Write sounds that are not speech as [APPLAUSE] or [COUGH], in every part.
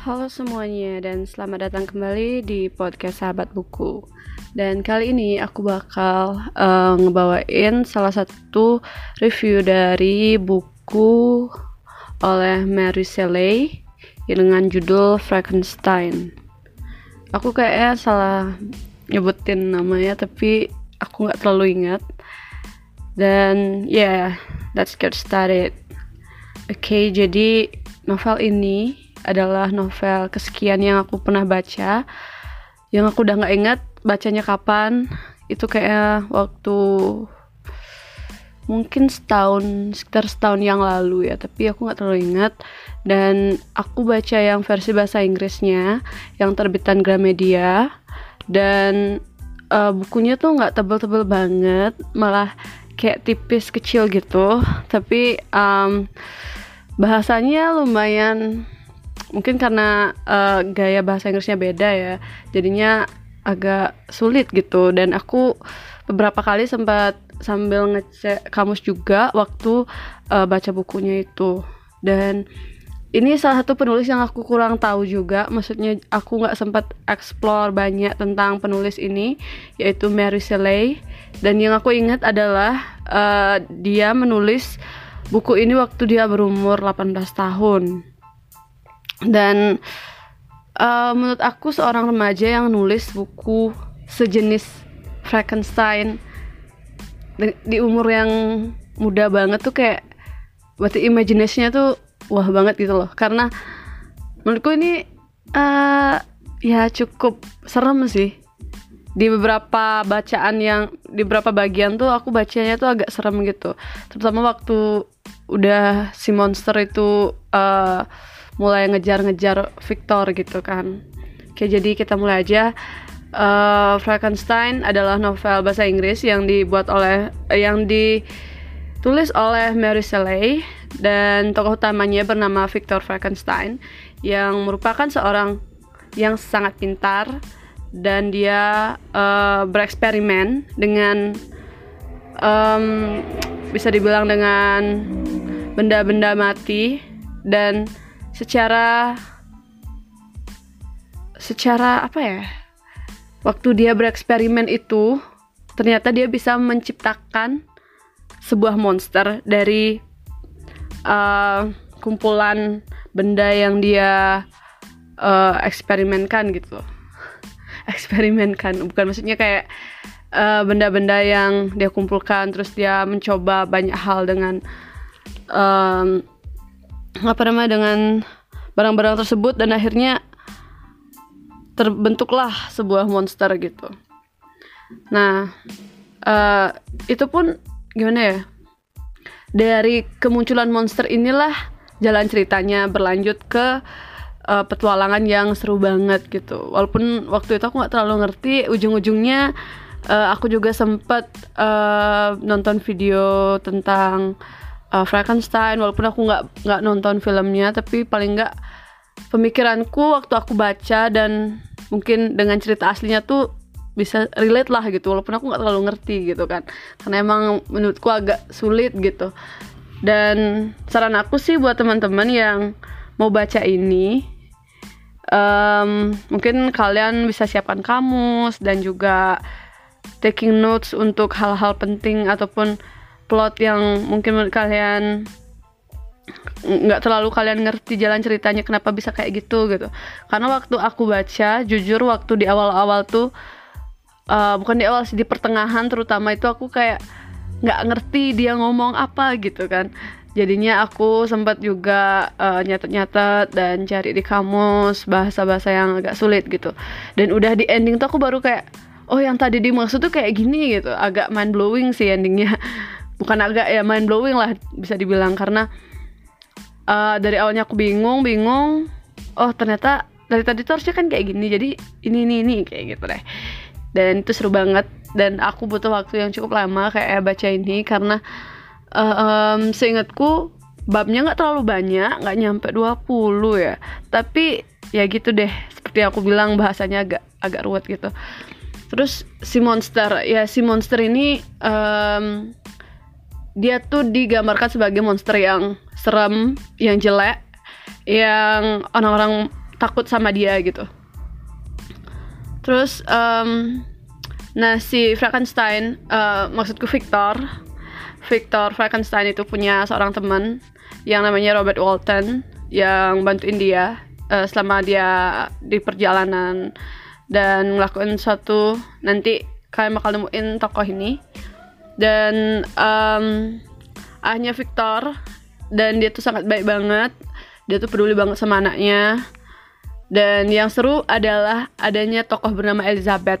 Halo semuanya dan selamat datang kembali di podcast Sahabat Buku. Dan kali ini aku bakal uh, ngebawain salah satu review dari buku oleh Mary Shelley dengan judul Frankenstein. Aku kayaknya salah nyebutin namanya tapi aku nggak terlalu ingat. Dan ya, yeah, let's get started. Oke, okay, jadi novel ini adalah novel kesekian yang aku pernah baca yang aku udah nggak ingat bacanya kapan. Itu kayak waktu mungkin setahun sekitar setahun yang lalu ya tapi aku nggak terlalu ingat. Dan aku baca yang versi bahasa Inggrisnya yang terbitan Gramedia. Dan uh, bukunya tuh nggak tebel-tebel banget malah kayak tipis kecil gitu. Tapi um, bahasanya lumayan mungkin karena uh, gaya bahasa Inggrisnya beda ya jadinya agak sulit gitu. Dan aku beberapa kali sempat sambil ngecek kamus juga waktu uh, baca bukunya itu. Dan ini salah satu penulis yang aku kurang tahu juga. Maksudnya aku nggak sempat explore banyak tentang penulis ini yaitu Mary Shelley. Dan yang aku ingat adalah uh, dia menulis buku ini waktu dia berumur 18 tahun dan uh, menurut aku seorang remaja yang nulis buku sejenis Frankenstein di, di umur yang muda banget tuh kayak berarti imajinasinya tuh wah banget gitu loh. Karena menurutku ini uh, ya cukup serem sih. Di beberapa bacaan yang di beberapa bagian tuh aku bacanya tuh agak serem gitu. Terutama waktu udah si monster itu uh, mulai ngejar-ngejar Victor gitu kan. Oke, jadi kita mulai aja. Uh, Frankenstein adalah novel bahasa Inggris yang dibuat oleh uh, yang ditulis oleh Mary Shelley dan tokoh utamanya bernama Victor Frankenstein yang merupakan seorang yang sangat pintar dan dia uh, bereksperimen dengan um, bisa dibilang dengan benda-benda mati dan secara secara apa ya? Waktu dia bereksperimen itu ternyata dia bisa menciptakan sebuah monster dari uh, kumpulan benda yang dia uh, eksperimenkan gitu. [LAUGHS] Eksperimenkan bukan maksudnya kayak uh, benda-benda uh, yang dia kumpulkan terus dia mencoba banyak hal dengan um, apa namanya dengan barang-barang tersebut dan akhirnya terbentuklah sebuah monster gitu. Nah, uh, itu pun gimana ya? Dari kemunculan monster inilah jalan ceritanya berlanjut ke uh, petualangan yang seru banget gitu. Walaupun waktu itu aku nggak terlalu ngerti, ujung-ujungnya uh, aku juga sempat uh, nonton video tentang uh, Frankenstein walaupun aku nggak nggak nonton filmnya tapi paling nggak pemikiranku waktu aku baca dan mungkin dengan cerita aslinya tuh bisa relate lah gitu walaupun aku nggak terlalu ngerti gitu kan. Karena emang menurutku agak sulit gitu. Dan saran aku sih buat teman-teman yang mau baca ini um, mungkin kalian bisa siapkan kamus dan juga taking notes untuk hal-hal penting ataupun plot yang mungkin menurut kalian nggak terlalu kalian ngerti jalan ceritanya kenapa bisa kayak gitu gitu. Karena waktu aku baca jujur waktu di awal-awal tuh uh, bukan di awal sih di pertengahan terutama itu aku kayak nggak ngerti dia ngomong apa gitu kan. Jadinya aku sempat juga uh, nyatet-nyatet dan cari di kamus bahasa-bahasa yang agak sulit gitu. Dan udah di ending tuh aku baru kayak oh yang tadi dimaksud tuh kayak gini gitu. Agak mind blowing sih endingnya [LAUGHS] bukan agak ya mind blowing lah bisa dibilang. Karena uh, dari awalnya aku bingung bingung. Oh ternyata dari tadi tuh harusnya kan kayak gini jadi ini ini ini kayak gitu deh. Dan itu seru banget. Dan aku butuh waktu yang cukup lama kayak baca ini karena uh, um, seingatku babnya nggak terlalu banyak nggak nyampe 20 ya. Tapi ya gitu deh seperti aku bilang bahasanya agak agak ruwet gitu. Terus si monster ya si monster ini um, dia tuh digambarkan sebagai monster yang serem yang jelek yang orang-orang takut sama dia gitu. Terus um, nah si Frankenstein uh, maksudku Victor Victor Frankenstein itu punya seorang teman yang namanya Robert Walton yang bantuin dia uh, selama dia di perjalanan dan ngelakuin suatu nanti kalian bakal nemuin tokoh ini dan um, ahnya Victor. Dan dia tuh sangat baik banget. Dia tuh peduli banget sama anaknya. Dan yang seru adalah adanya tokoh bernama Elizabeth.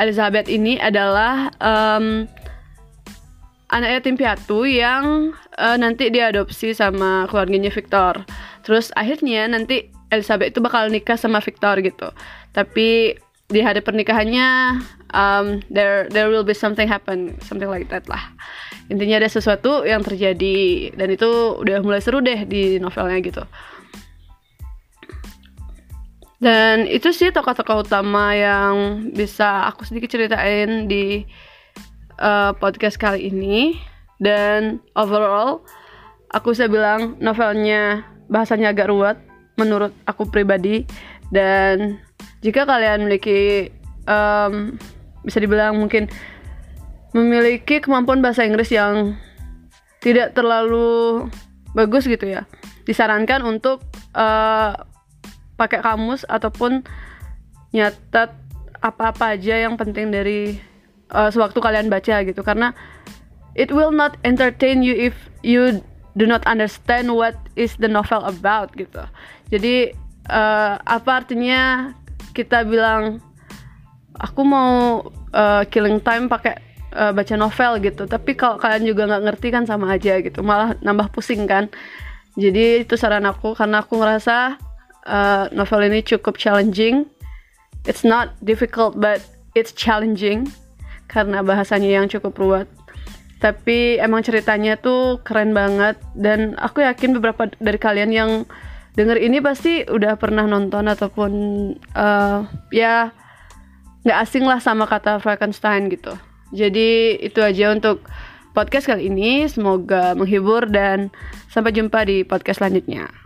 Elizabeth ini adalah um, anak yatim piatu yang uh, nanti diadopsi sama keluarganya Victor. Terus akhirnya nanti Elizabeth itu bakal nikah sama Victor gitu. Tapi di hari pernikahannya um, there there will be something happen something like that lah. Intinya ada sesuatu yang terjadi dan itu udah mulai seru deh di novelnya gitu. Dan itu sih tokoh-tokoh utama yang bisa aku sedikit ceritain di uh, podcast kali ini. Dan overall aku bisa bilang novelnya bahasanya agak ruwet menurut aku pribadi. Dan jika kalian memiliki um, bisa dibilang mungkin memiliki kemampuan bahasa Inggris yang tidak terlalu bagus gitu ya disarankan untuk uh, pakai kamus ataupun nyatet apa-apa aja yang penting dari uh, sewaktu kalian baca gitu. Karena it will not entertain you if you do not understand what is the novel about gitu. Jadi uh, apa artinya kita bilang aku mau uh, killing time pakai uh, baca novel gitu. Tapi kalau kalian juga nggak ngerti kan sama aja gitu. Malah nambah pusing kan. Jadi itu saran aku karena aku ngerasa uh, novel ini cukup challenging. It's not difficult but it's challenging. Karena bahasanya yang cukup ruwet. Tapi emang ceritanya tuh keren banget. Dan aku yakin beberapa dari kalian yang denger ini pasti udah pernah nonton ataupun uh, ya nggak asing lah sama kata Frankenstein gitu. Jadi itu aja untuk podcast kali ini. Semoga menghibur dan sampai jumpa di podcast selanjutnya.